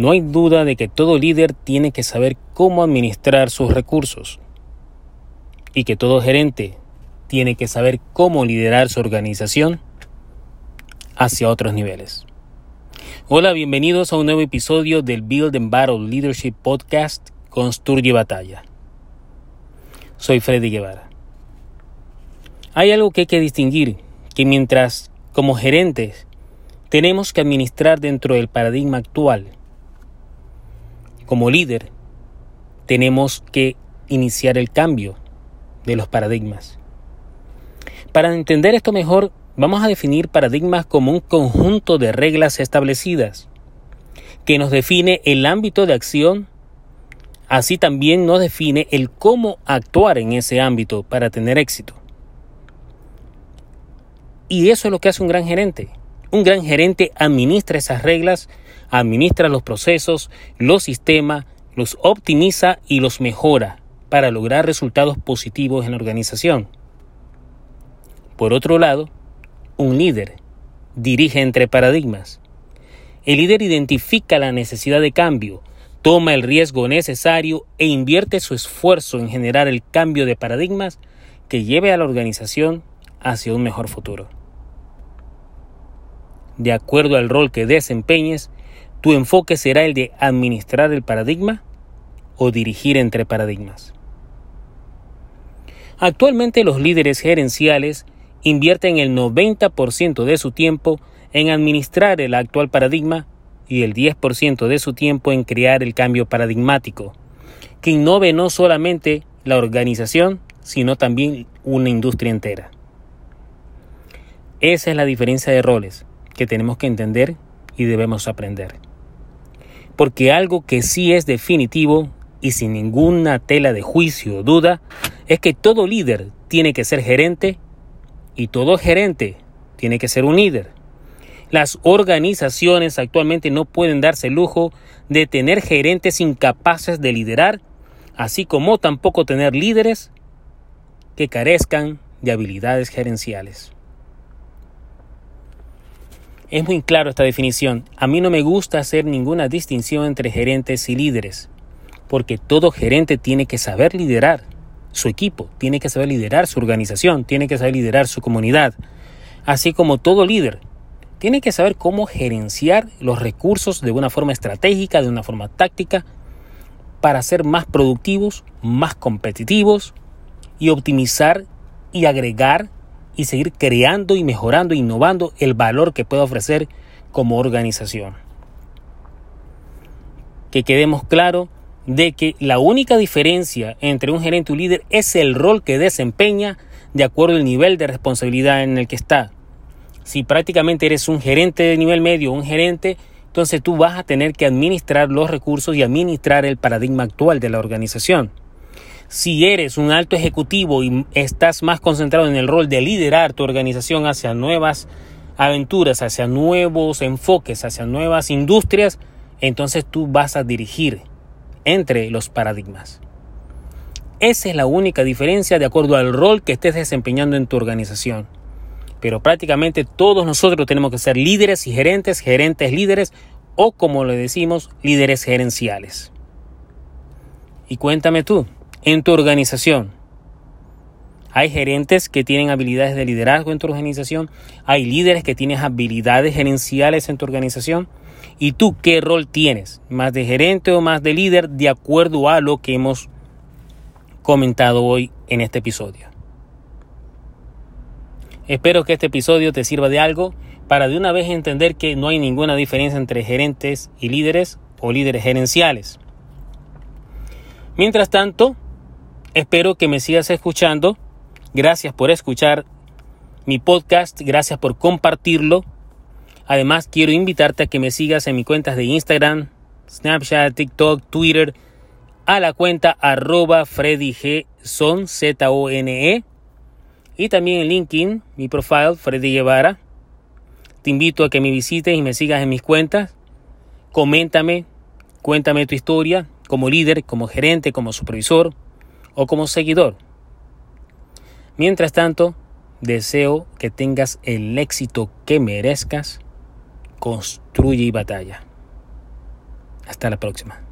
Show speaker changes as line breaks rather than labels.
No hay duda de que todo líder tiene que saber cómo administrar sus recursos y que todo gerente tiene que saber cómo liderar su organización hacia otros niveles. Hola, bienvenidos a un nuevo episodio del Build and Battle Leadership Podcast Construye Batalla. Soy Freddy Guevara. Hay algo que hay que distinguir, que mientras como gerentes tenemos que administrar dentro del paradigma actual, como líder, tenemos que iniciar el cambio de los paradigmas. Para entender esto mejor, vamos a definir paradigmas como un conjunto de reglas establecidas que nos define el ámbito de acción, así también nos define el cómo actuar en ese ámbito para tener éxito. Y eso es lo que hace un gran gerente. Un gran gerente administra esas reglas administra los procesos, los sistemas, los optimiza y los mejora para lograr resultados positivos en la organización. Por otro lado, un líder dirige entre paradigmas. El líder identifica la necesidad de cambio, toma el riesgo necesario e invierte su esfuerzo en generar el cambio de paradigmas que lleve a la organización hacia un mejor futuro. De acuerdo al rol que desempeñes, ¿Tu enfoque será el de administrar el paradigma o dirigir entre paradigmas? Actualmente los líderes gerenciales invierten el 90% de su tiempo en administrar el actual paradigma y el 10% de su tiempo en crear el cambio paradigmático, que innove no solamente la organización, sino también una industria entera. Esa es la diferencia de roles que tenemos que entender y debemos aprender porque algo que sí es definitivo y sin ninguna tela de juicio o duda es que todo líder tiene que ser gerente y todo gerente tiene que ser un líder. Las organizaciones actualmente no pueden darse el lujo de tener gerentes incapaces de liderar, así como tampoco tener líderes que carezcan de habilidades gerenciales. Es muy claro esta definición. A mí no me gusta hacer ninguna distinción entre gerentes y líderes, porque todo gerente tiene que saber liderar su equipo, tiene que saber liderar su organización, tiene que saber liderar su comunidad, así como todo líder. Tiene que saber cómo gerenciar los recursos de una forma estratégica, de una forma táctica, para ser más productivos, más competitivos y optimizar y agregar y seguir creando y mejorando, innovando el valor que puede ofrecer como organización. Que quedemos claro de que la única diferencia entre un gerente y un líder es el rol que desempeña de acuerdo al nivel de responsabilidad en el que está. Si prácticamente eres un gerente de nivel medio, un gerente, entonces tú vas a tener que administrar los recursos y administrar el paradigma actual de la organización. Si eres un alto ejecutivo y estás más concentrado en el rol de liderar tu organización hacia nuevas aventuras, hacia nuevos enfoques, hacia nuevas industrias, entonces tú vas a dirigir entre los paradigmas. Esa es la única diferencia de acuerdo al rol que estés desempeñando en tu organización. Pero prácticamente todos nosotros tenemos que ser líderes y gerentes, gerentes líderes o como le decimos, líderes gerenciales. Y cuéntame tú, en tu organización. Hay gerentes que tienen habilidades de liderazgo en tu organización. Hay líderes que tienen habilidades gerenciales en tu organización. ¿Y tú qué rol tienes? ¿Más de gerente o más de líder? De acuerdo a lo que hemos comentado hoy en este episodio. Espero que este episodio te sirva de algo para de una vez entender que no hay ninguna diferencia entre gerentes y líderes o líderes gerenciales. Mientras tanto, Espero que me sigas escuchando. Gracias por escuchar mi podcast. Gracias por compartirlo. Además, quiero invitarte a que me sigas en mis cuentas de Instagram, Snapchat, TikTok, Twitter, a la cuenta arroba Freddy G. Son, Z-O-N-E. Y también en LinkedIn, mi profile, Freddy Guevara. Te invito a que me visites y me sigas en mis cuentas. Coméntame, cuéntame tu historia como líder, como gerente, como supervisor o como seguidor. Mientras tanto, deseo que tengas el éxito que merezcas, construye y batalla. Hasta la próxima.